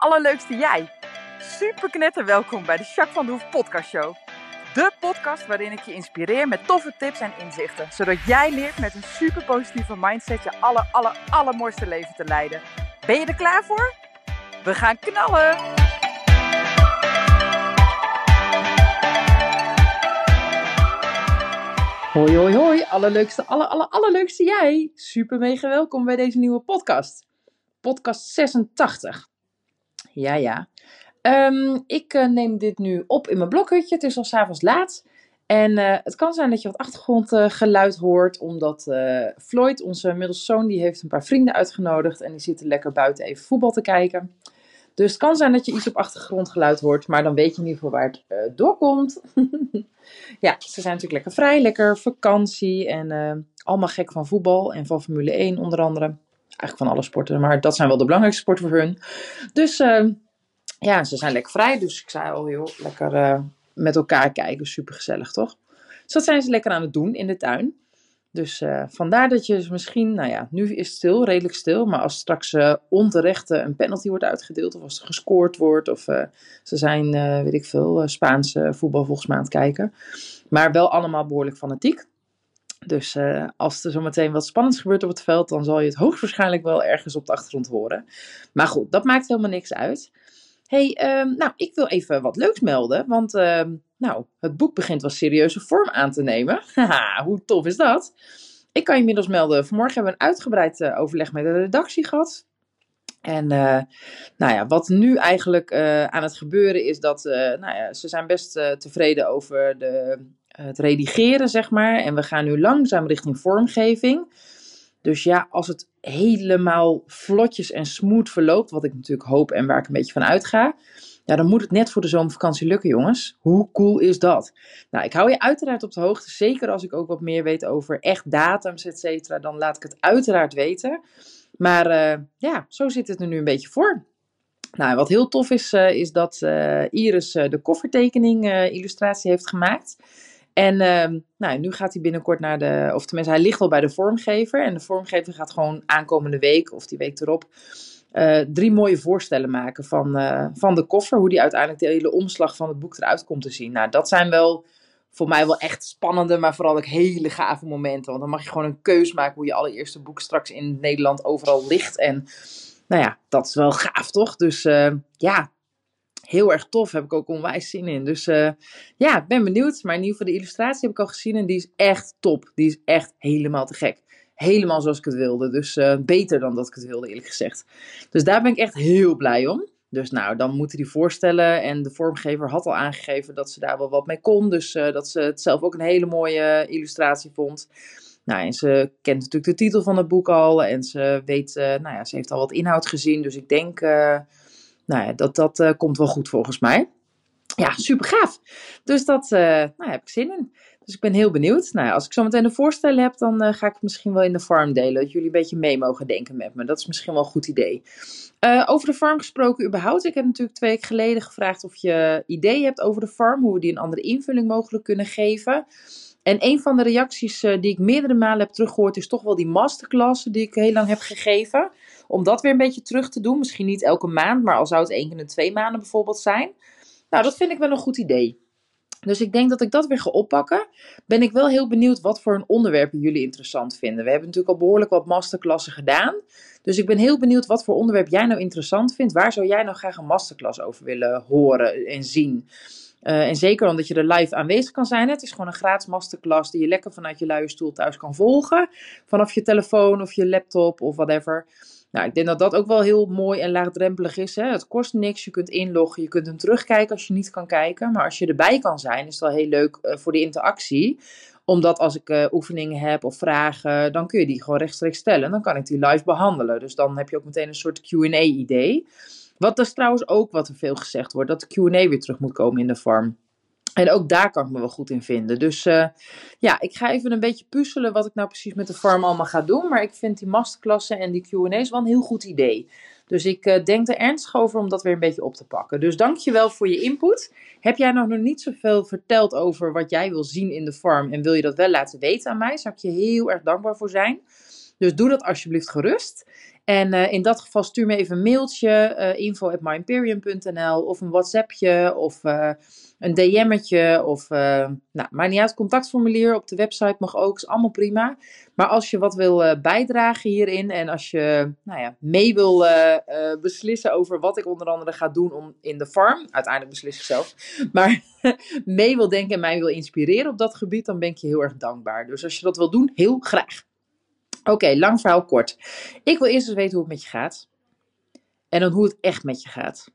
allerleukste jij. Super knetter welkom bij de Jacques van de Hoef podcast show. De podcast waarin ik je inspireer met toffe tips en inzichten. Zodat jij leert met een super positieve mindset je aller, aller, allermooiste leven te leiden. Ben je er klaar voor? We gaan knallen! Hoi, hoi, hoi. Allerleukste, aller, aller, allerleukste jij. Super mega welkom bij deze nieuwe podcast. Podcast 86. Ja, ja. Ehm, ik uh, neem dit nu op in mijn blokhutje. Het is al s'avonds laat. En uh, het kan zijn dat je wat achtergrondgeluid hoort, omdat uh, Floyd, onze middelste zoon, die heeft een paar vrienden uitgenodigd en die zitten lekker buiten even voetbal te kijken. Dus het kan zijn dat je iets op achtergrondgeluid hoort, maar dan weet je in ieder geval waar het doorkomt. ja, ze zijn natuurlijk lekker vrij, lekker vakantie en allemaal gek van voetbal en van Formule 1 onder andere. Eigenlijk van alle sporten, maar dat zijn wel de belangrijkste sporten voor hun. Dus uh, ja, ze zijn lekker vrij, dus ik zei al, joh, lekker met elkaar kijken, super gezellig toch? Dus dat zijn ze lekker aan het doen in de tuin. Dus uh, vandaar dat je misschien, nou ja, nu is het stil, redelijk stil. Maar als straks uh, onterecht uh, een penalty wordt uitgedeeld, of als er gescoord wordt, of ze zijn, weet ik veel, Spaanse voetbal volgens mij aan het kijken. Maar wel allemaal behoorlijk fanatiek. Dus als er zometeen wat spannends gebeurt op het veld, dan zal je het hoogstwaarschijnlijk wel ergens op de achtergrond horen. Maar goed, dat maakt helemaal niks uit. hey, um, nou, ik wil even wat leuks melden, want nou, het boek begint wel serieuze vorm aan te nemen. Haha, hoe tof is dat? Ik kan je inmiddels melden, vanmorgen hebben we een uitgebreid uh, overleg met de redactie gehad. En uh, nou ja, wat nu eigenlijk uh, aan het gebeuren is dat nou ja, ze zijn best tevreden over de, het redigeren, zeg maar. En we gaan nu langzaam richting vormgeving. Dus ja, als het helemaal vlotjes en smooth verloopt, wat ik natuurlijk hoop en waar ik een beetje van uitga, ja, dan moet het net voor de zomervakantie lukken, jongens. Hoe cool is dat? Nou, ik hou je uiteraard op de hoogte. Zeker als ik ook wat meer weet over echt datums, et cetera. Dan laat ik het uiteraard weten. Maar uh, ja, zo zit het er nu een beetje voor. Nou, wat heel tof is, uh, is dat uh, Iris de koffertekening illustratie heeft gemaakt. En nou, nu gaat hij binnenkort naar de, of tenminste, hij ligt al bij de vormgever. En de vormgever gaat gewoon aankomende week of die week erop drie mooie voorstellen maken van, van de koffer. Hoe die uiteindelijk de hele omslag van het boek eruit komt te zien. Nou, dat zijn wel voor mij wel echt spannende, maar vooral ook hele gave momenten. Want dan mag je gewoon een keus maken hoe je allereerste boek straks in Nederland overal ligt. En nou ja, dat is wel gaaf, toch? Dus uh, ja, heel erg tof. Heb ik ook onwijs zin in. Dus ja, ik ben benieuwd. Maar in ieder geval de illustratie heb ik al gezien en die is echt top. Die is echt helemaal te gek helemaal zoals ik het wilde. Dus uh, beter dan dat ik het wilde, eerlijk gezegd. Dus daar ben ik echt heel blij om. Dus nou, dan moeten die voorstellen. En de vormgever had al aangegeven dat ze daar wel wat mee kon. Dus uh, dat ze het zelf ook een hele mooie illustratie vond. Nou, en ze kent natuurlijk de titel van het boek al. En ze weet, uh, nou ja, ze heeft al wat inhoud gezien. Dus ik denk, nou ja, dat dat komt wel goed volgens mij. Ja, super gaaf. Dus dat, nou, heb ik zin in. Dus ik ben heel benieuwd. Nou als ik zo meteen de voorstellen heb, dan uh, ga ik het misschien wel in de farm delen. Dat jullie een beetje mee mogen denken met me. Dat is misschien wel een goed idee. Uh, over de farm gesproken überhaupt. Ik heb natuurlijk twee weken geleden gevraagd of je ideeën hebt over de farm. Hoe we die een andere invulling mogelijk kunnen geven. En een van de reacties uh, die ik meerdere malen heb teruggehoord is toch wel die masterclass die ik heel lang heb gegeven. Om dat weer een beetje terug te doen. Misschien niet elke maand, maar al zou het één keer in twee maanden bijvoorbeeld zijn. Nou, dat vind ik wel een goed idee. Dus ik denk dat ik dat weer ga oppakken. Ben ik wel heel benieuwd wat voor een onderwerpen jullie interessant vinden. We hebben natuurlijk al behoorlijk wat masterklassen gedaan. Dus ik ben heel benieuwd wat voor onderwerp jij nou interessant vindt. Waar zou jij nou graag een masterclass over willen horen en zien? Uh, en zeker omdat je er live aanwezig kan zijn. Het is gewoon een gratis masterclass die je lekker vanuit je luie stoel thuis kan volgen. Vanaf je telefoon of je laptop of whatever. Nou, ik denk dat dat ook wel heel mooi en laagdrempelig is. Hè? Het kost niks, je kunt inloggen, je kunt hem terugkijken als je niet kan kijken. Maar als je erbij kan zijn, is wel heel leuk uh, voor de interactie. Omdat als ik uh, oefeningen heb of vragen, dan kun je die gewoon rechtstreeks stellen. Dan kan ik die live behandelen. Dus dan heb je ook meteen een soort Q&A-idee. Wat is trouwens ook wat er veel gezegd wordt, dat de Q&A weer terug moet komen in de farm. En ook daar kan ik me wel goed in vinden. Dus uh, ja, ik ga even een beetje puzzelen wat ik nou precies met de farm allemaal ga doen. Maar ik vind die masterklassen en die Q&A's wel een heel goed idee. Dus ik uh, denk er ernstig over om dat weer een beetje op te pakken. Dus dankjewel voor je input. Heb jij nog, nog niet zoveel verteld over wat jij wil zien in de farm en wil je dat wel laten weten aan mij? Zou ik je heel erg dankbaar voor zijn. Dus doe dat alsjeblieft gerust. En uh, in dat geval stuur me even een mailtje, uh, info at myimperium.nl of een whatsappje of uh, een DM'tje of, nou, maar niet uit, contactformulier op de website mag ook, is allemaal prima. Maar als je wat wil bijdragen hierin en als je nou ja, mee wil beslissen over wat ik onder andere ga doen om in de farm, uiteindelijk beslis ik zelf, maar mee wil denken en mij wil inspireren op dat gebied, dan ben ik je heel erg dankbaar. Dus als je dat wil doen, heel graag. Oké, lang verhaal kort. Ik wil eerst eens weten hoe het met je gaat. En dan hoe het echt met je gaat.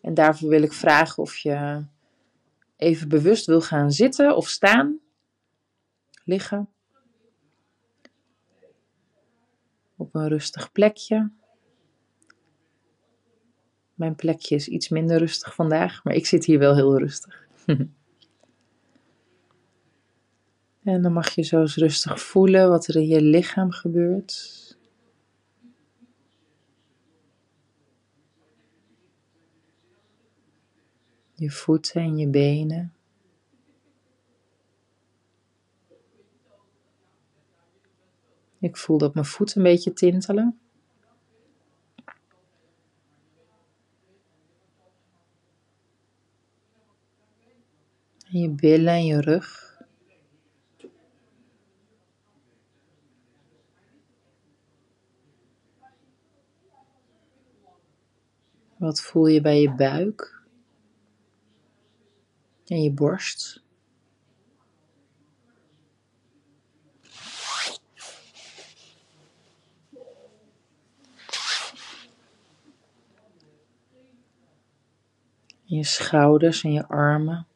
En daarvoor wil ik vragen of je even bewust wil gaan zitten of staan. Liggen. Op een rustig plekje. Mijn plekje is iets minder rustig vandaag, maar ik zit hier wel heel rustig. En dan mag je zo eens rustig voelen wat er in je lichaam gebeurt. Je voeten en je benen. Ik voel dat mijn voeten een beetje tintelen. En je billen en je rug. Wat voel je bij je buik en je borst? je schouders en je armen.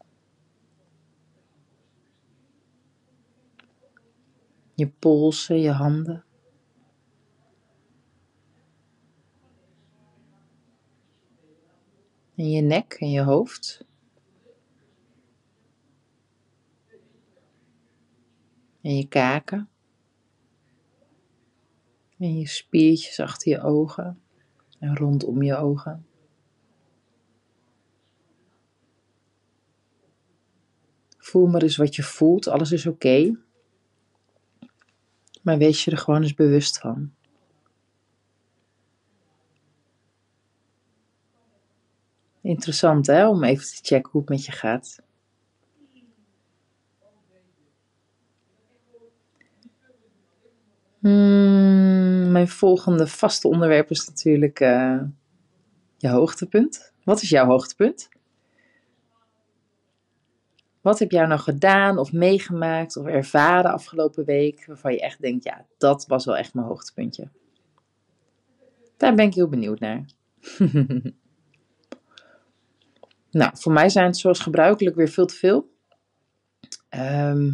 Je polsen, je handen. En je nek en je hoofd. En je kaken. En je spiertjes achter je ogen en rondom je ogen. Voel maar eens wat je voelt. Alles is oké. Maar wees je er gewoon eens bewust van. Interessant hè, om even te checken hoe het met je gaat. Hmm, mijn volgende vaste onderwerp is natuurlijk uh, je hoogtepunt. Wat is jouw hoogtepunt? Wat heb jij nou gedaan of meegemaakt of ervaren afgelopen week waarvan je echt denkt, ja, dat was wel echt mijn hoogtepuntje? Daar ben ik heel benieuwd naar. Nou, voor mij zijn het zoals gebruikelijk weer veel te veel. Ehm,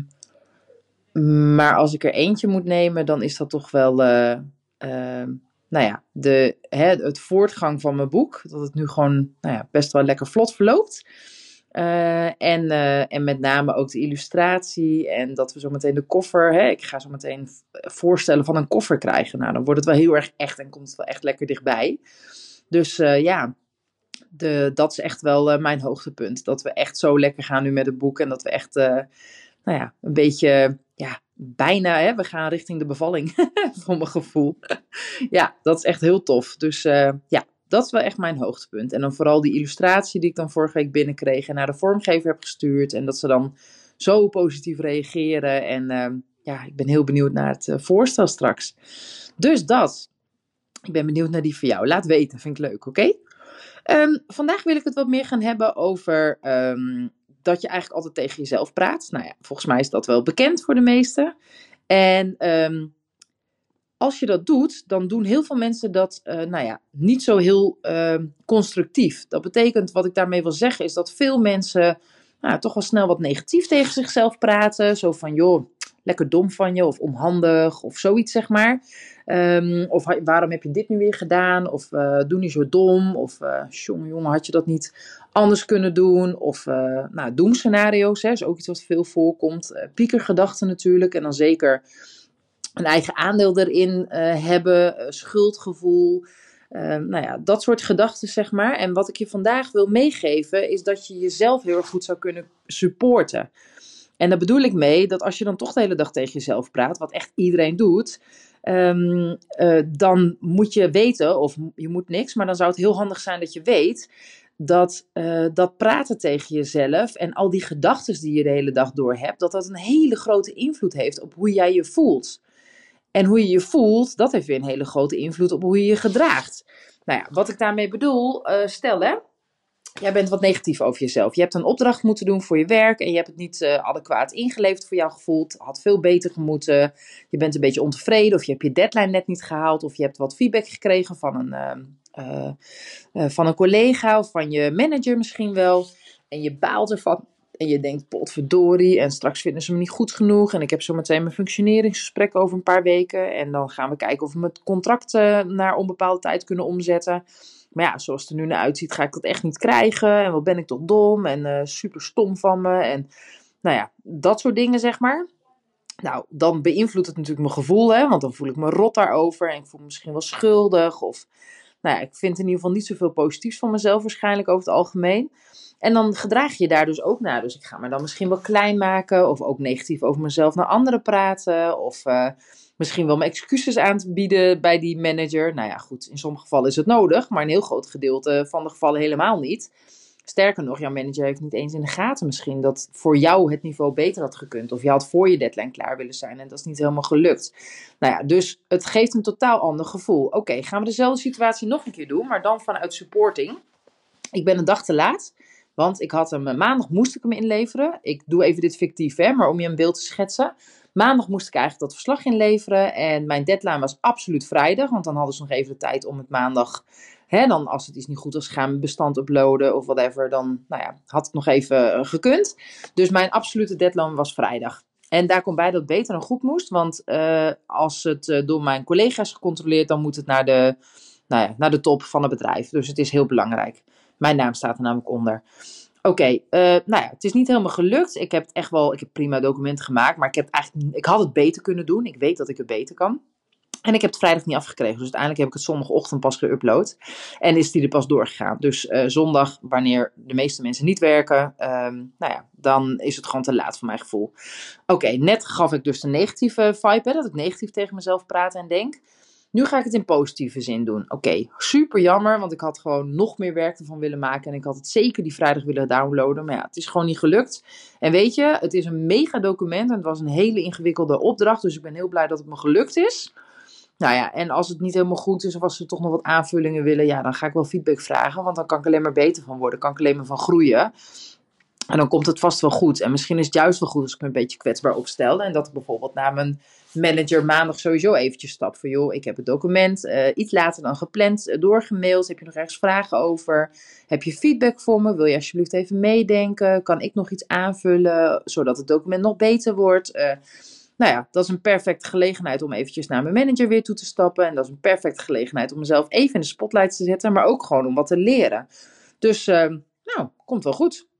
maar als ik er eentje moet nemen, dan is dat toch wel, uh, uh, nou ja, de, hè, het voortgang van mijn boek. Dat het nu gewoon nou ja, best wel lekker vlot verloopt. Uh, en, uh, en met name ook de illustratie en dat we zo meteen de koffer, hè, ik ga zo meteen voorstellen van een koffer krijgen. Nou, dan wordt het wel heel erg echt en komt het wel echt lekker dichtbij. Dus ja, de, dat is echt wel uh, mijn hoogtepunt. Dat we echt zo lekker gaan nu met het boek. En dat we echt, uh, nou ja, een beetje, ja, bijna, hè, we gaan richting de bevalling. voor mijn gevoel. ja, dat is echt heel tof. Dus uh, ja, dat is wel echt mijn hoogtepunt. En dan vooral die illustratie die ik dan vorige week binnenkreeg en naar de vormgever heb gestuurd. En dat ze dan zo positief reageren. En ja, ik ben heel benieuwd naar het voorstel straks. Dus dat. Ik ben benieuwd naar die van jou. Laat weten, vind ik leuk, oké? Um, vandaag wil ik het wat meer gaan hebben over um, dat je eigenlijk altijd tegen jezelf praat. Nou ja, volgens mij is dat wel bekend voor de meesten. En um, als je dat doet, dan doen heel veel mensen dat, uh, nou ja, niet zo heel constructief. Dat betekent, wat ik daarmee wil zeggen, is dat veel mensen nou, toch wel snel wat negatief tegen zichzelf praten. Zo van, joh, lekker dom van je, of onhandig, of zoiets, zeg maar. Um, of waarom heb je dit nu weer gedaan? Of uh, doe niet zo dom. Of uh, jongen, had je dat niet anders kunnen doen? Of uh, nou, doemscenario's, hè, is ook iets wat veel voorkomt. piekergedachten natuurlijk. En dan zeker een eigen aandeel erin hebben. schuldgevoel. Ehm, nou ja, dat soort gedachten, zeg maar. En wat ik je vandaag wil meegeven, is dat je jezelf heel erg goed zou kunnen supporten. En daar bedoel ik mee dat als je dan toch de hele dag tegen jezelf praat, wat echt iedereen doet, ehm, eh, dan moet je weten, of je moet niks, maar dan zou het heel handig zijn dat je weet dat uh, dat praten tegen jezelf en al die gedachten die je de hele dag door hebt, dat dat een hele grote invloed heeft op hoe jij je voelt. En hoe je je voelt, dat heeft weer een hele grote invloed op hoe je je gedraagt. Nou ja, wat ik daarmee bedoel, uh, stel hè, jij bent wat negatief over jezelf. Je hebt een opdracht moeten doen voor je werk en je hebt het niet uh, adequaat ingeleverd voor jouw gevoel. Het had veel beter gemoeten. Je bent een beetje ontevreden of je hebt je deadline net niet gehaald of je hebt wat feedback gekregen van een, uh, uh, van een collega of van je manager misschien wel. En je baalt ervan. En je denkt, potverdorie, en straks vinden ze me niet goed genoeg. En ik heb zo meteen mijn functioneringsgesprek over een paar weken. En dan gaan we kijken of we het contract naar onbepaalde tijd kunnen omzetten. Maar ja, zoals het er nu naar uitziet, ga ik dat echt niet krijgen. En wat ben ik toch dom en uh, super stom van me. En nou ja, dat soort dingen, zeg maar. Nou, dan beïnvloedt het natuurlijk mijn gevoel, hè, want dan voel ik me rot daarover. En ik voel me misschien wel schuldig. Of, nou ja, ik vind in ieder geval niet zoveel positiefs van mezelf, waarschijnlijk over het algemeen. En dan gedraag je daar dus ook naar. Dus ik ga me dan misschien wel klein maken. Of ook negatief over mezelf naar anderen praten. Of uh, misschien wel mijn excuses aan te bieden bij die manager. Nou ja, goed, in sommige gevallen is het nodig. Maar een heel groot gedeelte van de gevallen helemaal niet. Sterker nog, jouw manager heeft niet eens in de gaten misschien dat voor jou het niveau beter had gekund. Of je had voor je deadline klaar willen zijn en dat is niet helemaal gelukt. Nou ja, dus het geeft een totaal ander gevoel. Oké, gaan we dezelfde situatie nog een keer doen, maar dan vanuit supporting. Ik ben een dag te laat. Want ik had hem, maandag moest ik hem inleveren. Ik doe even dit fictief, hè, maar om je een beeld te schetsen. Maandag moest ik eigenlijk dat verslag inleveren. En mijn deadline was absoluut vrijdag. Want dan hadden ze nog even de tijd om het maandag. Hè, dan als het iets niet goed was, gaan bestand uploaden of whatever. Dan nou ja, had het nog even gekund. Dus mijn absolute deadline was vrijdag. En daar komt bij dat het beter dan goed moest. Want uh, als het uh, door mijn collega's gecontroleerd, dan moet het naar de, nou ja, naar de top van het bedrijf. Dus het is heel belangrijk. Mijn naam staat er namelijk onder. Oké, uh, nou ja, het is niet helemaal gelukt. Ik heb echt wel, ik heb prima documenten gemaakt, maar ik, heb eigenlijk, ik had het beter kunnen doen. Ik weet dat ik het beter kan. En ik heb het vrijdag niet afgekregen. Dus uiteindelijk heb ik het zondagochtend pas geüpload. En is die er pas doorgegaan. Dus uh, zondag, wanneer de meeste mensen niet werken, um, nou ja, dan is het gewoon te laat voor mijn gevoel. Oké, net gaf ik dus de negatieve vibe, hè, dat ik negatief tegen mezelf praat en denk. Nu ga ik het in positieve zin doen. Oké, super jammer, want ik had gewoon nog meer werk ervan willen maken. En ik had het zeker die vrijdag willen downloaden. Maar ja, het is gewoon niet gelukt. En weet je, het is een mega document en het was een hele ingewikkelde opdracht. Dus ik ben heel blij dat het me gelukt is. Nou ja, en als het niet helemaal goed is of als ze toch nog wat aanvullingen willen, ja, dan ga ik wel feedback vragen. Want dan kan ik alleen maar beter van worden. Kan ik alleen maar van groeien. En dan komt het vast wel goed. En misschien is het juist wel goed als ik me een beetje kwetsbaar opstel. En dat ik bijvoorbeeld naar mijn manager maandag sowieso eventjes stap. Van joh, ik heb het document uh, iets later dan gepland uh, doorgemaild. Heb je nog ergens vragen over? Heb je feedback voor me? Wil je alsjeblieft even meedenken? Kan ik nog iets aanvullen zodat het document nog beter wordt? Uh, nou ja, dat is een perfecte gelegenheid om eventjes naar mijn manager weer toe te stappen. En dat is een perfecte gelegenheid om mezelf even in de spotlight te zetten. Maar ook gewoon om wat te leren. Dus nou, komt wel goed.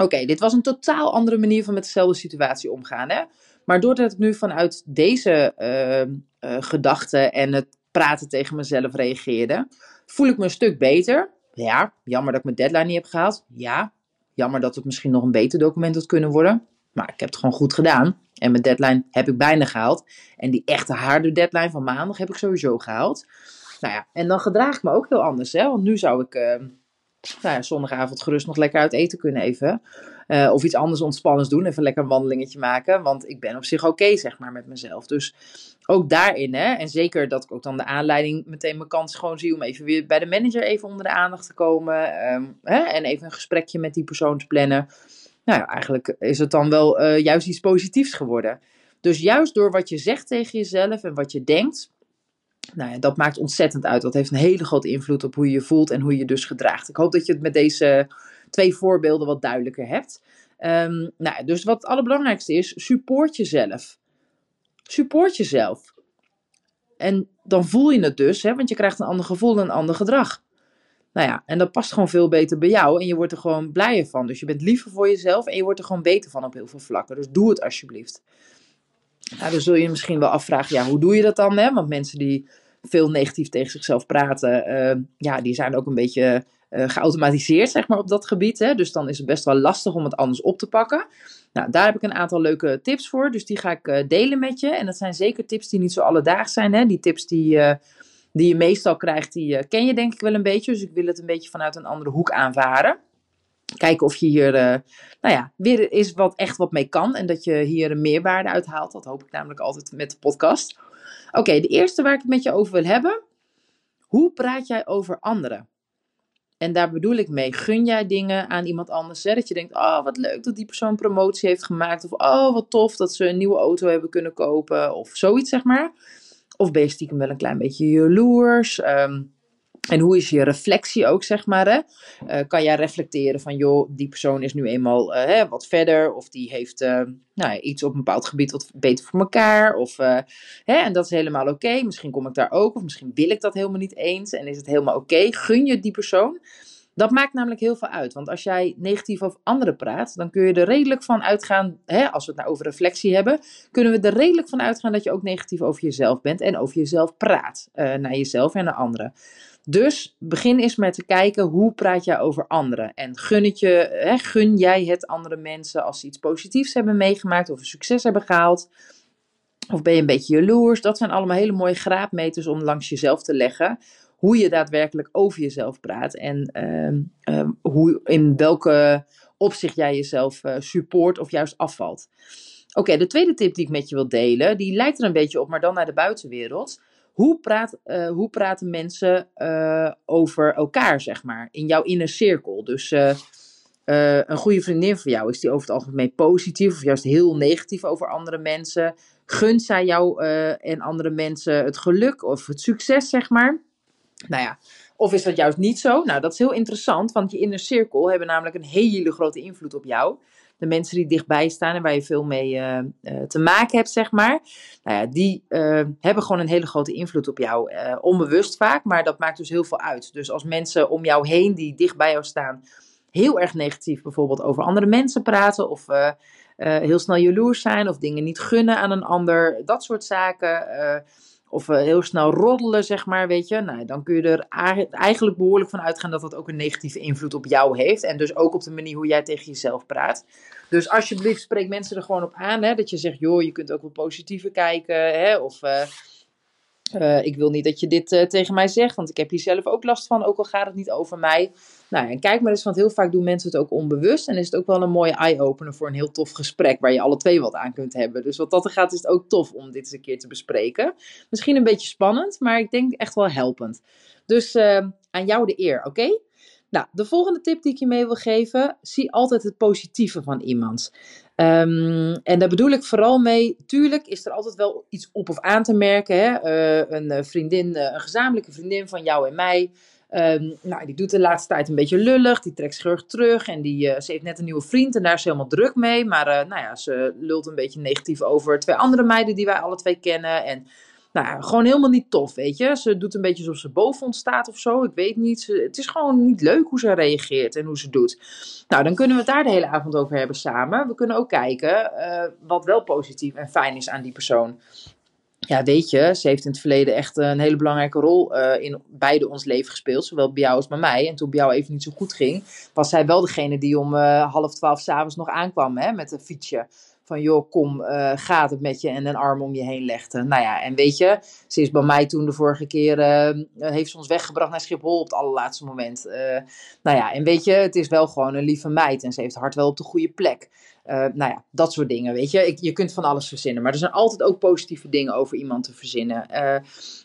Oké, dit was een totaal andere manier van met dezelfde situatie omgaan. Hè? Maar doordat ik nu vanuit deze uh, uh, gedachten en het praten tegen mezelf reageerde, voel ik me een stuk beter. Ja, jammer dat ik mijn deadline niet heb gehaald. Ja, jammer dat het misschien nog een beter document had kunnen worden. Maar ik heb het gewoon goed gedaan. En mijn deadline heb ik bijna gehaald. En die echte harde deadline van maandag heb ik sowieso gehaald. Nou ja, en dan gedraag ik me ook heel anders. Hè? Want nu zou ik uh, nou ja, zondagavond gerust nog lekker uit eten kunnen even. Uh, of iets anders ontspannends doen. Even lekker een wandelingetje maken. Want ik ben op zich oké, zeg maar, met mezelf. Dus ook daarin, hè. En zeker dat ik ook dan de aanleiding meteen mijn kans gewoon zie om even weer bij de manager even onder de aandacht te komen. Um, hè, en even een gesprekje met die persoon te plannen. Nou ja, eigenlijk is het dan wel uh, juist iets positiefs geworden. Dus juist door wat je zegt tegen jezelf en wat je denkt, nou ja, dat maakt ontzettend uit. Dat heeft een hele grote invloed op hoe je je voelt en hoe je je dus gedraagt. Ik hoop dat je het met deze twee voorbeelden wat duidelijker hebt. Um, nou, dus wat het allerbelangrijkste is, support jezelf. Support jezelf. En dan voel je het dus, hè, want je krijgt een ander gevoel en een ander gedrag. Nou ja, en dat past gewoon veel beter bij jou en je wordt er gewoon blijer van. Dus je bent liever voor jezelf en je wordt er gewoon beter van op heel veel vlakken. Dus doe het alsjeblieft. Nou, dan zul je misschien wel afvragen, ja, hoe doe je dat dan? Hè? Want mensen die veel negatief tegen zichzelf praten, uh, ja, die zijn ook een beetje geautomatiseerd, zeg maar, op dat gebied. Hè? Dus dan is het best wel lastig om het anders op te pakken. Nou, daar heb ik een aantal leuke tips voor. Dus die ga ik delen met je. En dat zijn zeker tips die niet zo alledaags zijn. Hè? Die tips die, die je meestal krijgt, die ken je denk ik wel een beetje. Dus ik wil het een beetje vanuit een andere hoek aanvaren. Kijken of je hier, nou ja, weer is wat echt wat mee kan. En dat je hier een meerwaarde uit haalt. Dat hoop ik namelijk altijd met de podcast. Oké, de eerste waar ik het met je over wil hebben. Hoe praat jij over anderen? En daar bedoel ik mee, gun jij dingen aan iemand anders? Hè? Dat je denkt, oh wat leuk dat die persoon promotie heeft gemaakt. Of oh wat tof dat ze een nieuwe auto hebben kunnen kopen. Of zoiets zeg maar. Of ben je stiekem wel een klein beetje jaloers? Um, en hoe is je reflectie ook, zeg maar? Hè? Uh, kan jij reflecteren van, joh, die persoon is nu eenmaal uh, hè, wat verder, of die heeft uh, nou iets op een bepaald gebied wat beter voor elkaar, of, hè, en dat is helemaal oké. Misschien kom ik daar ook, of misschien wil ik dat helemaal niet eens en is het helemaal oké. Gun je die persoon? Dat maakt namelijk heel veel uit. Want als jij negatief over anderen praat, dan kun je er redelijk van uitgaan, hè, als we het nou over reflectie hebben, kunnen we er redelijk van uitgaan dat je ook negatief over jezelf bent en over jezelf praat naar jezelf en naar anderen. Dus begin eens met te kijken hoe praat jij over anderen. En gun, het je, hè, gun jij het andere mensen als ze iets positiefs hebben meegemaakt of een succes hebben gehaald. Of ben je een beetje jaloers? Dat zijn allemaal hele mooie graadmeters om langs jezelf te leggen. Hoe je daadwerkelijk over jezelf praat. En ehm, ehm, hoe, in welke opzicht jij jezelf uh, support of juist afvalt. Oké, de tweede tip die ik met je wil delen, die lijkt er een beetje op, maar dan naar de buitenwereld. Hoe, praat, uh, hoe praten mensen uh, over elkaar, zeg maar, in jouw inner cirkel? Dus uh, een goede vriendin van jou, is die over het algemeen positief of juist heel negatief over andere mensen? Gunt zij jou en andere mensen het geluk of het succes, zeg maar? Nou ja, of is dat juist niet zo? Nou, dat is heel interessant, want je inner cirkel hebben namelijk een hele grote invloed op jou de mensen die dichtbij staan en waar je veel mee uh, uh, te maken hebt, zeg maar. Nou ja, die uh, hebben gewoon een hele grote invloed op jou. onbewust vaak, maar dat maakt dus heel veel uit. Dus als mensen om jou heen die dicht bij jou staan, heel erg negatief bijvoorbeeld over andere mensen praten of heel snel jaloers zijn of dingen niet gunnen aan een ander, dat soort zaken of uh, heel snel roddelen, zeg maar, weet je. Nou, dan kun je er eigenlijk behoorlijk van uitgaan dat dat ook een negatieve invloed op jou heeft. En dus ook op de manier hoe jij tegen jezelf praat. Dus alsjeblieft, spreek mensen er gewoon op aan. Hè, dat je zegt, joh, je kunt ook wel positiever kijken. Hè, of uh, uh, ik wil niet dat je dit tegen mij zegt, want ik heb hier zelf ook last van, ook al gaat het niet over mij. Nou, en kijk maar eens, want heel vaak doen mensen het ook onbewust. En is het ook wel een mooie eye-opener voor een heel tof gesprek, waar je alle twee wat aan kunt hebben. Dus wat dat er gaat, is het ook tof om dit eens een keer te bespreken. Misschien een beetje spannend, maar ik denk echt wel helpend. Dus uh, aan jou de eer, oké? Nou, de volgende tip die ik je mee wil geven: zie altijd het positieve van iemand. Um, en daar bedoel ik vooral mee, tuurlijk is er altijd wel iets op of aan te merken. Hè? Uh, een eh, vriendin, uh, een gezamenlijke vriendin van jou en mij. Um, nou, die doet de laatste tijd een beetje lullig. Die trekt zich erg terug. En die, uh, ze heeft net een nieuwe vriend. En daar is ze helemaal druk mee. Maar nou ja, ze lult een beetje negatief over twee andere meiden die wij alle twee kennen. En nou, gewoon helemaal niet tof, weet je. Ze doet een beetje alsof ze boven ons staat of zo. Ik weet niet. het is gewoon niet leuk hoe ze reageert en hoe ze doet. Nou, dan kunnen we het daar de hele avond over hebben samen. We kunnen ook kijken uh, wat wel positief en fijn is aan die persoon. Ja, weet je, ze heeft in het verleden echt een hele belangrijke rol uh, in beide ons leven gespeeld. Zowel bij jou als bij mij. En toen bij jou even niet zo goed ging, was zij wel degene die om uh, half twaalf s'avonds nog aankwam hè, met een fietsje van joh, kom, uh, gaat het met je en een arm om je heen legde. Nou ja, en weet je, ze is bij mij toen de vorige keer, uh, heeft ze ons weggebracht naar Schiphol op het allerlaatste moment. Uh, nou ja, en weet je, het is wel gewoon een lieve meid en ze heeft hart wel op de goede plek. nou ja, dat soort dingen, weet je. Je kunt van alles verzinnen, maar er zijn altijd ook positieve dingen over iemand te verzinnen.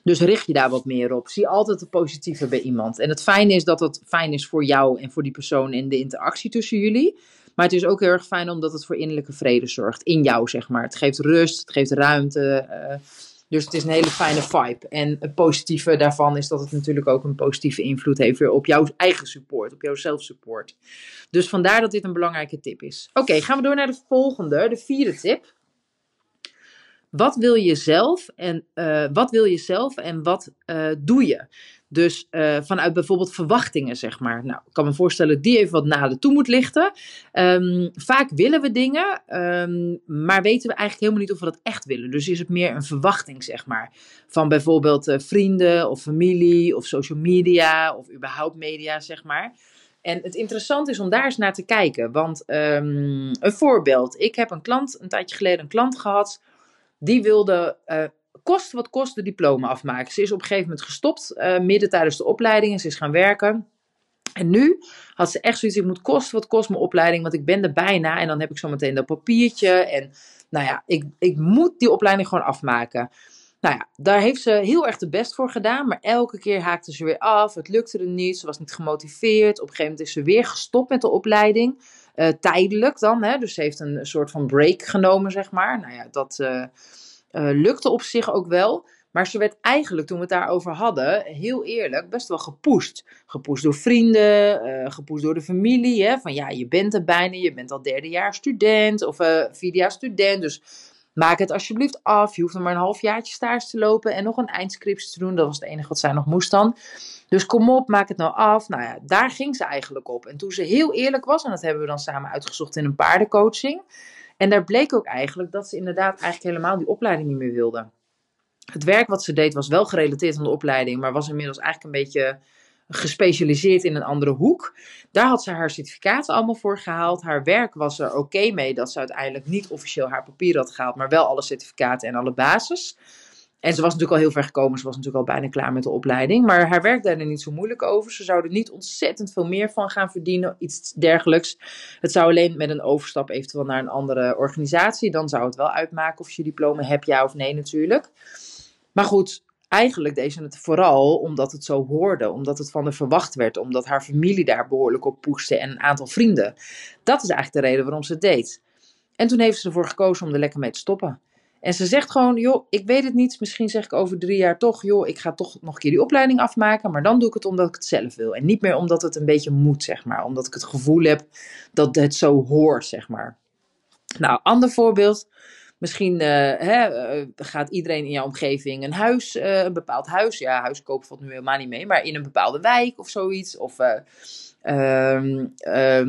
dus richt je daar wat meer op. Zie altijd het positieve bij iemand. En het fijne is dat het fijn is voor jou en voor die persoon in de interactie tussen jullie. Maar het is ook heel erg fijn omdat het voor innerlijke vrede zorgt. In jou, zeg maar. Het geeft rust, het geeft ruimte. Uh, dus het is een hele fijne vibe. En het positieve daarvan is dat het natuurlijk ook een positieve invloed heeft weer op jouw eigen support, op jouw zelfsupport. Dus vandaar dat dit een belangrijke tip is. Oké, gaan we door naar de volgende, de vierde tip. Wat wil je zelf en uh, wat wil je zelf en wat uh, doe je? Dus uh, vanuit bijvoorbeeld verwachtingen, zeg maar. Nou, ik kan me voorstellen die even wat nader toe moet lichten. Um, vaak willen we dingen, um, maar weten we eigenlijk helemaal niet of we dat echt willen. Dus is het meer een verwachting, zeg maar. Van bijvoorbeeld uh, vrienden of familie of social media of überhaupt media, zeg maar. En het interessante is om daar eens naar te kijken. Want um, een voorbeeld. Ik heb een klant, een tijdje geleden een klant gehad. Die wilde uh, kost wat kost de diploma afmaken. Ze is op een gegeven moment gestopt, uh, midden tijdens de opleiding. En ze is gaan werken. En nu had ze echt zoiets, ik moet kosten wat kost mijn opleiding, want ik ben er bijna. En dan heb ik zo meteen dat papiertje. En nou ja, ik, ik moet die opleiding gewoon afmaken. Nou ja, daar heeft ze heel erg de best voor gedaan. Maar elke keer haakte ze weer af. Het lukte er niet. Ze was niet gemotiveerd. Op een gegeven moment is ze weer gestopt met de opleiding. Uh, tijdelijk dan. Hè? Dus ze heeft een soort van break genomen, zeg maar. Nou ja, dat uh, lukte op zich ook wel. Maar ze werd eigenlijk, toen we het daarover hadden, heel eerlijk, best wel gepusht. Gepusht door vrienden, uh, gepusht door de familie. Hè? Van ja, je bent er bijna, je bent al derde jaar student of uh, vierde jaar student. Dus maak het alsjeblieft af. Je hoeft er maar een halfjaartje stage te lopen en nog een eindscriptie te doen. Dat was het enige wat zij nog moest dan. Dus kom op, maak het nou af. Nou ja, daar ging ze eigenlijk op. En toen ze heel eerlijk was, en dat hebben we dan samen uitgezocht in een paardencoaching. En daar bleek ook eigenlijk dat ze inderdaad eigenlijk helemaal die opleiding niet meer wilde. Het werk wat ze deed was wel gerelateerd aan de opleiding, maar was inmiddels eigenlijk een beetje gespecialiseerd in een andere hoek. Daar had ze haar certificaten allemaal voor gehaald. Haar werk was er oké mee dat ze uiteindelijk niet officieel haar papier had gehaald, maar wel alle certificaten en alle basis. En ze was natuurlijk al heel ver gekomen. Ze was natuurlijk al bijna klaar met de opleiding. Maar haar werk er niet zo moeilijk over. Ze zouden niet ontzettend veel meer van gaan verdienen. Iets dergelijks. Het zou alleen met een overstap eventueel naar een andere organisatie. Dan zou het wel uitmaken of je diploma hebt, ja of nee natuurlijk. Maar goed, eigenlijk deed ze het vooral omdat het zo hoorde, omdat het van haar verwacht werd, omdat haar familie daar behoorlijk op poeste en een aantal vrienden. Dat is eigenlijk de reden waarom ze het deed. En toen heeft ze ervoor gekozen om er lekker mee te stoppen. En ze zegt gewoon, joh, ik weet het niet, misschien zeg ik over drie jaar toch, joh, ik ga toch nog een keer die opleiding afmaken, maar dan doe ik het omdat ik het zelf wil. En niet meer omdat het een beetje moet, zeg maar, omdat ik het gevoel heb dat het zo hoort, zeg maar. Nou, ander voorbeeld. Misschien uh, hè, uh, gaat iedereen in jouw omgeving een huis, uh, een bepaald huis. Ja, huis kopen valt nu helemaal niet mee, maar in een bepaalde wijk of zoiets. Of um,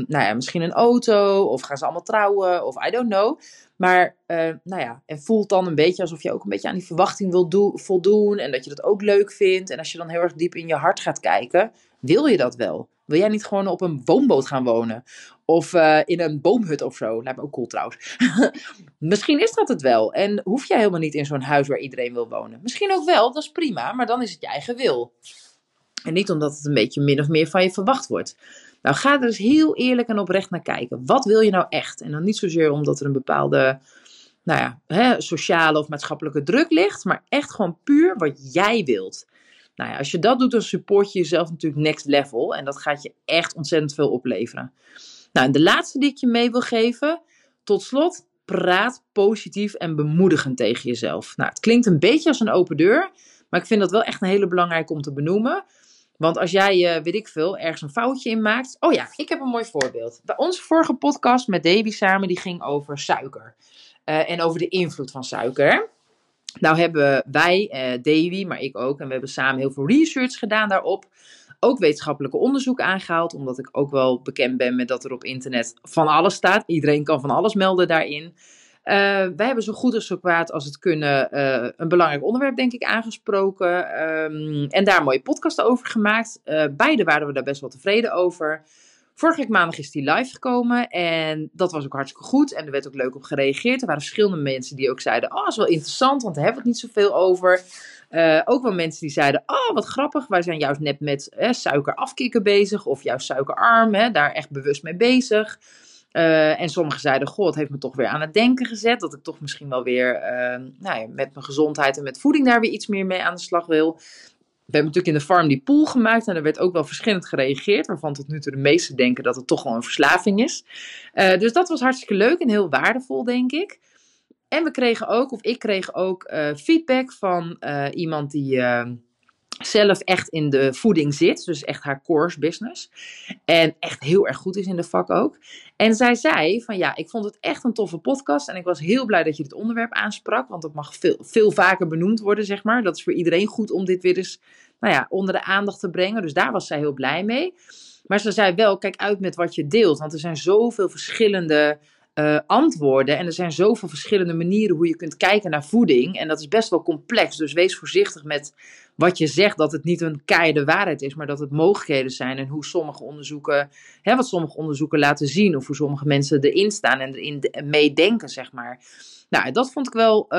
nou ja, misschien een auto, of gaan ze allemaal trouwen, of I don't know. Maar nou ja, en voelt dan een beetje alsof je ook een beetje aan die verwachting wil voldoen en dat je dat ook leuk vindt. En als je dan heel erg diep in je hart gaat kijken, wil je dat wel? Wil jij niet gewoon op een woonboot gaan wonen? Of uh, in een boomhut of zo? Lijkt me ook cool trouwens. Misschien is dat het wel. En hoef jij helemaal niet in zo'n huis waar iedereen wil wonen. Misschien ook wel, dat is prima. Maar dan is het je eigen wil. En niet omdat het een beetje min of meer van je verwacht wordt. Nou, ga er eens heel eerlijk en oprecht naar kijken. Wat wil je nou echt? En dan niet zozeer omdat er een bepaalde nou ja, hè, sociale of maatschappelijke druk ligt. Maar echt gewoon puur wat jij wilt. Nou ja, als je dat doet, dan support je jezelf natuurlijk next level. En dat gaat je echt ontzettend veel opleveren. Nou, en de laatste die ik je mee wil geven. Tot slot, praat positief en bemoedigend tegen jezelf. Nou, het klinkt een beetje als een open deur. Maar ik vind dat wel echt een hele belangrijke om te benoemen. Want als jij, uh, weet ik veel, ergens een foutje in maakt. Oh ja, ik heb een mooi voorbeeld. Bij onze vorige podcast met Davy samen, die ging over suiker. Uh, en over de invloed van suiker. Nou hebben wij, uh, Davy, maar ik ook, en we hebben samen heel veel research gedaan daarop. Ook wetenschappelijke onderzoek aangehaald, omdat ik ook wel bekend ben met dat er op internet van alles staat. Iedereen kan van alles melden daarin. Uh, wij hebben zo goed als zo kwaad als het kunnen uh, een belangrijk onderwerp, denk ik, aangesproken. Um, en daar een mooie podcast over gemaakt. Uh, beide waren we daar best wel tevreden over. Vorige week maandag is die live gekomen en dat was ook hartstikke goed. En er werd ook leuk op gereageerd. Er waren verschillende mensen die ook zeiden, oh, dat is wel interessant, want daar hebben we het niet zoveel over. Ook wel mensen die zeiden, oh, wat grappig, wij zijn juist net met eh, suiker afkicken bezig. Of juist suikerarm, hè, daar echt bewust mee bezig. Uh, en sommigen zeiden, goh, het heeft me toch weer aan het denken gezet. Dat ik toch misschien wel weer nou ja, met mijn gezondheid en met voeding daar weer iets meer mee aan de slag wil we hebben natuurlijk in de farm die pool gemaakt en er werd ook wel verschillend gereageerd, waarvan tot nu toe de meesten denken dat het toch wel een verslaving is. Uh, dus dat was hartstikke leuk en heel waardevol, denk ik. En we kregen ook, of ik kreeg ook uh, feedback van iemand die zelf echt in de voeding zit, dus echt haar course business. En echt heel erg goed is in de vak ook. En zij zei van ja, ik vond het echt een toffe podcast en ik was heel blij dat je dit onderwerp aansprak, want het mag veel, veel vaker benoemd worden, zeg maar. Dat is voor iedereen goed om dit weer eens nou ja, onder de aandacht te brengen. Dus daar was zij heel blij mee. Maar ze zei wel, kijk uit met wat je deelt. Want er zijn zoveel verschillende uh, antwoorden. En er zijn zoveel verschillende manieren hoe je kunt kijken naar voeding. En dat is best wel complex. Dus wees voorzichtig met wat je zegt. Dat het niet een keiharde waarheid is, maar dat het mogelijkheden zijn. En hoe sommige onderzoeken, hè, wat sommige onderzoeken laten zien. Of hoe sommige mensen erin staan en erin meedenken, zeg maar. Nou, dat vond ik wel, uh,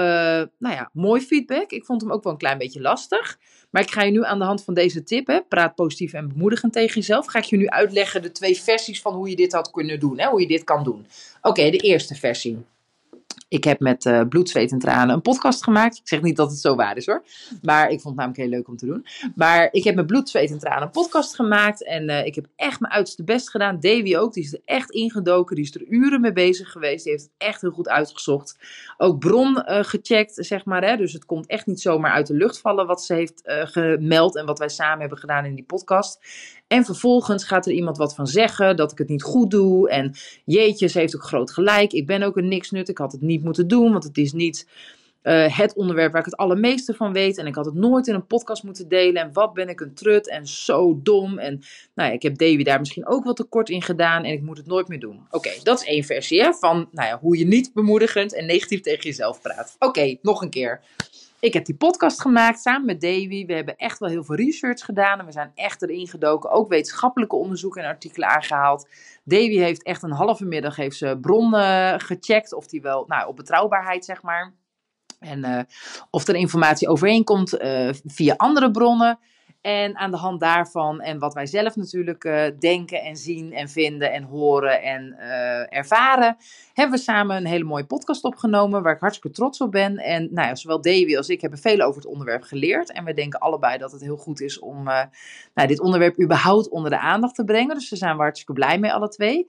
nou ja, mooi feedback. Ik vond hem ook wel een klein beetje lastig. Maar ik ga je nu aan de hand van deze tip, hè, praat positief en bemoedigend tegen jezelf, ga ik je nu uitleggen de twee versies van hoe je dit had kunnen doen, hè, hoe je dit kan doen. Oké, de eerste versie. Ik heb met uh, bloed, zweet en tranen een podcast gemaakt. Ik zeg niet dat het zo waar is hoor. Maar ik vond het namelijk heel leuk om te doen. Maar ik heb met bloed, zweet en tranen een podcast gemaakt. En uh, ik heb echt mijn uiterste best gedaan. Davy ook. Die is er echt ingedoken. Die is er uren mee bezig geweest. Die heeft het echt heel goed uitgezocht. Ook bron uh, gecheckt, zeg maar. Hè? Dus het komt echt niet zomaar uit de lucht vallen wat ze heeft gemeld. En wat wij samen hebben gedaan in die podcast. En vervolgens gaat er iemand wat van zeggen dat ik het niet goed doe. En jeetje, ze heeft ook groot gelijk. Ik ben ook een niksnut. Ik had het niet moeten doen, want het is niet uh, het onderwerp waar ik het allermeeste van weet. En ik had het nooit in een podcast moeten delen. En wat ben ik een trut en zo dom. En nou ja, ik heb Davy daar misschien ook wat tekort in gedaan. En ik moet het nooit meer doen. Oké, dat is één versie hè, van nou ja, hoe je niet bemoedigend en negatief tegen jezelf praat. Oké, nog een keer. Ik heb die podcast gemaakt samen met Davy. We hebben echt wel heel veel research gedaan en we zijn echt erin gedoken. Ook wetenschappelijke onderzoeken en artikelen aangehaald. Davy heeft echt een halve middag heeft ze bronnen gecheckt of die wel, nou, op betrouwbaarheid zeg maar. En uh, of er informatie overeenkomt uh, via andere bronnen. En aan de hand daarvan en wat wij zelf natuurlijk uh, denken en zien en vinden en horen en uh, ervaren, hebben we samen een hele mooie podcast opgenomen waar ik hartstikke trots op ben. En nou ja, zowel Davy als ik hebben veel over het onderwerp geleerd. En we denken allebei dat het heel goed is om uh, nou, dit onderwerp überhaupt onder de aandacht te brengen. Dus daar zijn we hartstikke blij mee, alle twee.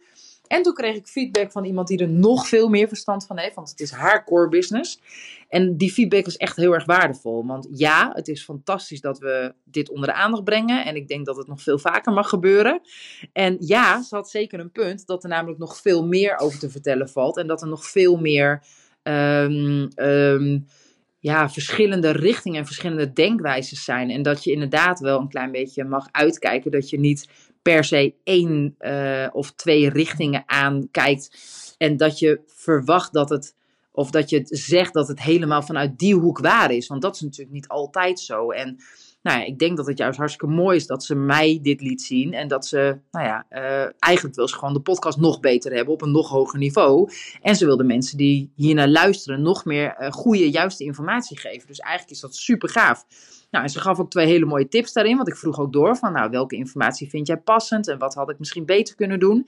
En toen kreeg ik feedback van iemand die er nog veel meer verstand van heeft, want het is haar core business. En die feedback is echt heel erg waardevol. Want ja, het is fantastisch dat we dit onder de aandacht brengen. En ik denk dat het nog veel vaker mag gebeuren. En ja, ze had zeker een punt dat er namelijk nog veel meer over te vertellen valt. En dat er nog veel meer. Um, um, ja, verschillende richtingen en verschillende denkwijzes zijn. En dat je inderdaad wel een klein beetje mag uitkijken dat je niet per se één uh, of twee richtingen aankijkt. En dat je verwacht dat het, of dat je zegt dat het helemaal vanuit die hoek waar is. Want dat is natuurlijk niet altijd zo. En nou ja, ik denk dat het juist hartstikke mooi is dat ze mij dit liet zien. En dat ze, nou ja, uh, eigenlijk wil ze gewoon de podcast nog beter hebben op een nog hoger niveau. En ze wil de mensen die hiernaar luisteren nog meer uh, goede, juiste informatie geven. Dus eigenlijk is dat super gaaf. Nou, en ze gaf ook twee hele mooie tips daarin, want ik vroeg ook door van, nou, welke informatie vind jij passend en wat had ik misschien beter kunnen doen?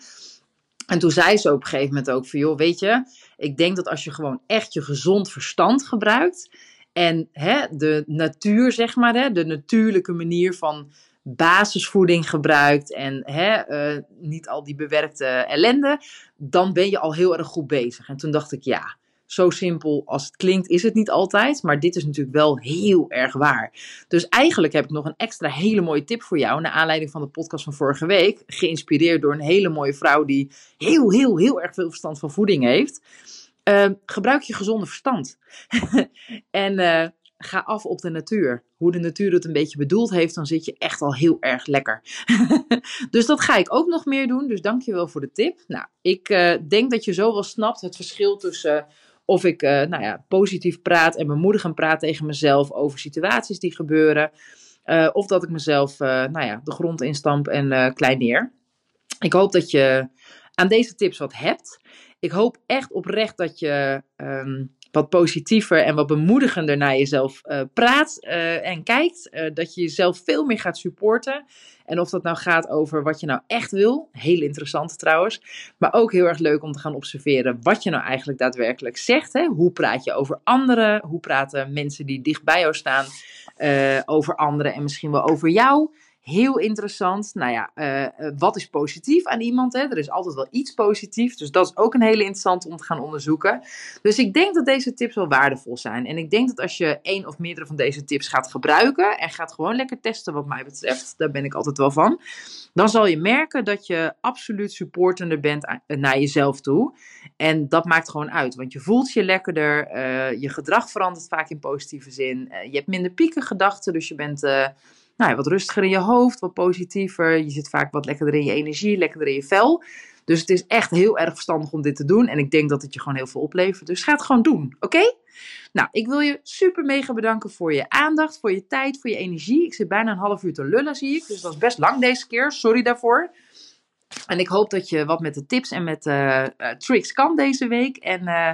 En toen zei ze op een gegeven moment ook van, joh, weet je, ik denk dat als je gewoon echt je gezond verstand gebruikt en hè, de natuur, zeg maar, hè, de natuurlijke manier van basisvoeding gebruikt en hè, uh, niet al die bewerkte ellende, dan ben je al heel erg goed bezig. En toen dacht ik, ja, zo simpel als het klinkt, is het niet altijd. Maar dit is natuurlijk wel heel erg waar. Dus eigenlijk heb ik nog een extra hele mooie tip voor jou. Naar aanleiding van de podcast van vorige week. Geïnspireerd door een hele mooie vrouw die heel, heel, heel erg veel verstand van voeding heeft. Uh, gebruik je gezonde verstand. en uh, ga af op de natuur. Hoe de natuur het een beetje bedoeld heeft, dan zit je echt al heel erg lekker. dus dat ga ik ook nog meer doen. Dus dankjewel voor de tip. Nou, ik uh, denk dat je zo wel snapt het verschil tussen of ik nou ja, positief praat en bemoedigend praat tegen mezelf over situaties die gebeuren. Of dat ik mezelf nou ja, de grond instamp en kleineer. Ik hoop dat je aan deze tips wat hebt. Ik hoop echt oprecht dat je um, wat positiever en wat bemoedigender naar jezelf uh, praat uh, en kijkt. Uh, dat je jezelf veel meer gaat supporten. En of dat nou gaat over wat je nou echt wil. Heel interessant trouwens. Maar ook heel erg leuk om te gaan observeren wat je nou eigenlijk daadwerkelijk zegt. Hè? Hoe praat je over anderen? Hoe praten mensen die dicht bij jou staan over anderen en misschien wel over jou? Heel interessant. Nou ja, uh, wat is positief aan iemand? Hè? Er is altijd wel iets positiefs. Dus dat is ook een hele interessante om te gaan onderzoeken. Dus ik denk dat deze tips wel waardevol zijn. En ik denk dat als je één of meerdere van deze tips gaat gebruiken. En gaat gewoon lekker testen, wat mij betreft. Daar ben ik altijd wel van. Dan zal je merken dat je absoluut supportender bent naar jezelf toe. En dat maakt gewoon uit. Want je voelt je lekkerder. Uh, je gedrag verandert vaak in positieve zin. je hebt minder piekengedachten. Dus je bent nou wat rustiger in je hoofd, wat positiever. Je zit vaak wat lekkerder in je energie, lekkerder in je vel. Dus het is echt heel erg verstandig om dit te doen. En ik denk dat het je gewoon heel veel oplevert. Dus ga het gewoon doen, oké? Nou, ik wil je super mega bedanken voor je aandacht, voor je tijd, voor je energie. Ik zit bijna een half uur te lullen, zie ik. Dus dat is best lang deze keer. Sorry daarvoor. En ik hoop dat je wat met de tips en met de uh, tricks kan deze week. En uh,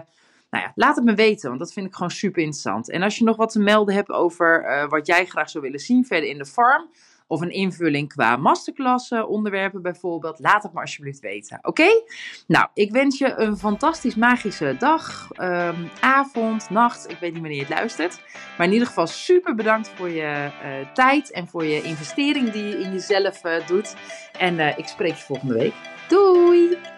nou ja, laat het me weten, want dat vind ik gewoon super interessant. En als je nog wat te melden hebt over uh, wat jij graag zou willen zien verder in de farm, of een invulling qua masterclass onderwerpen bijvoorbeeld, laat het me alsjeblieft weten. Oké? Nou, ik wens je een fantastisch magische dag, um, avond, nacht. Ik weet niet wanneer je het luistert. Maar in ieder geval super bedankt voor je uh, tijd en voor je investering die je in jezelf doet. En ik spreek je volgende week. Doei!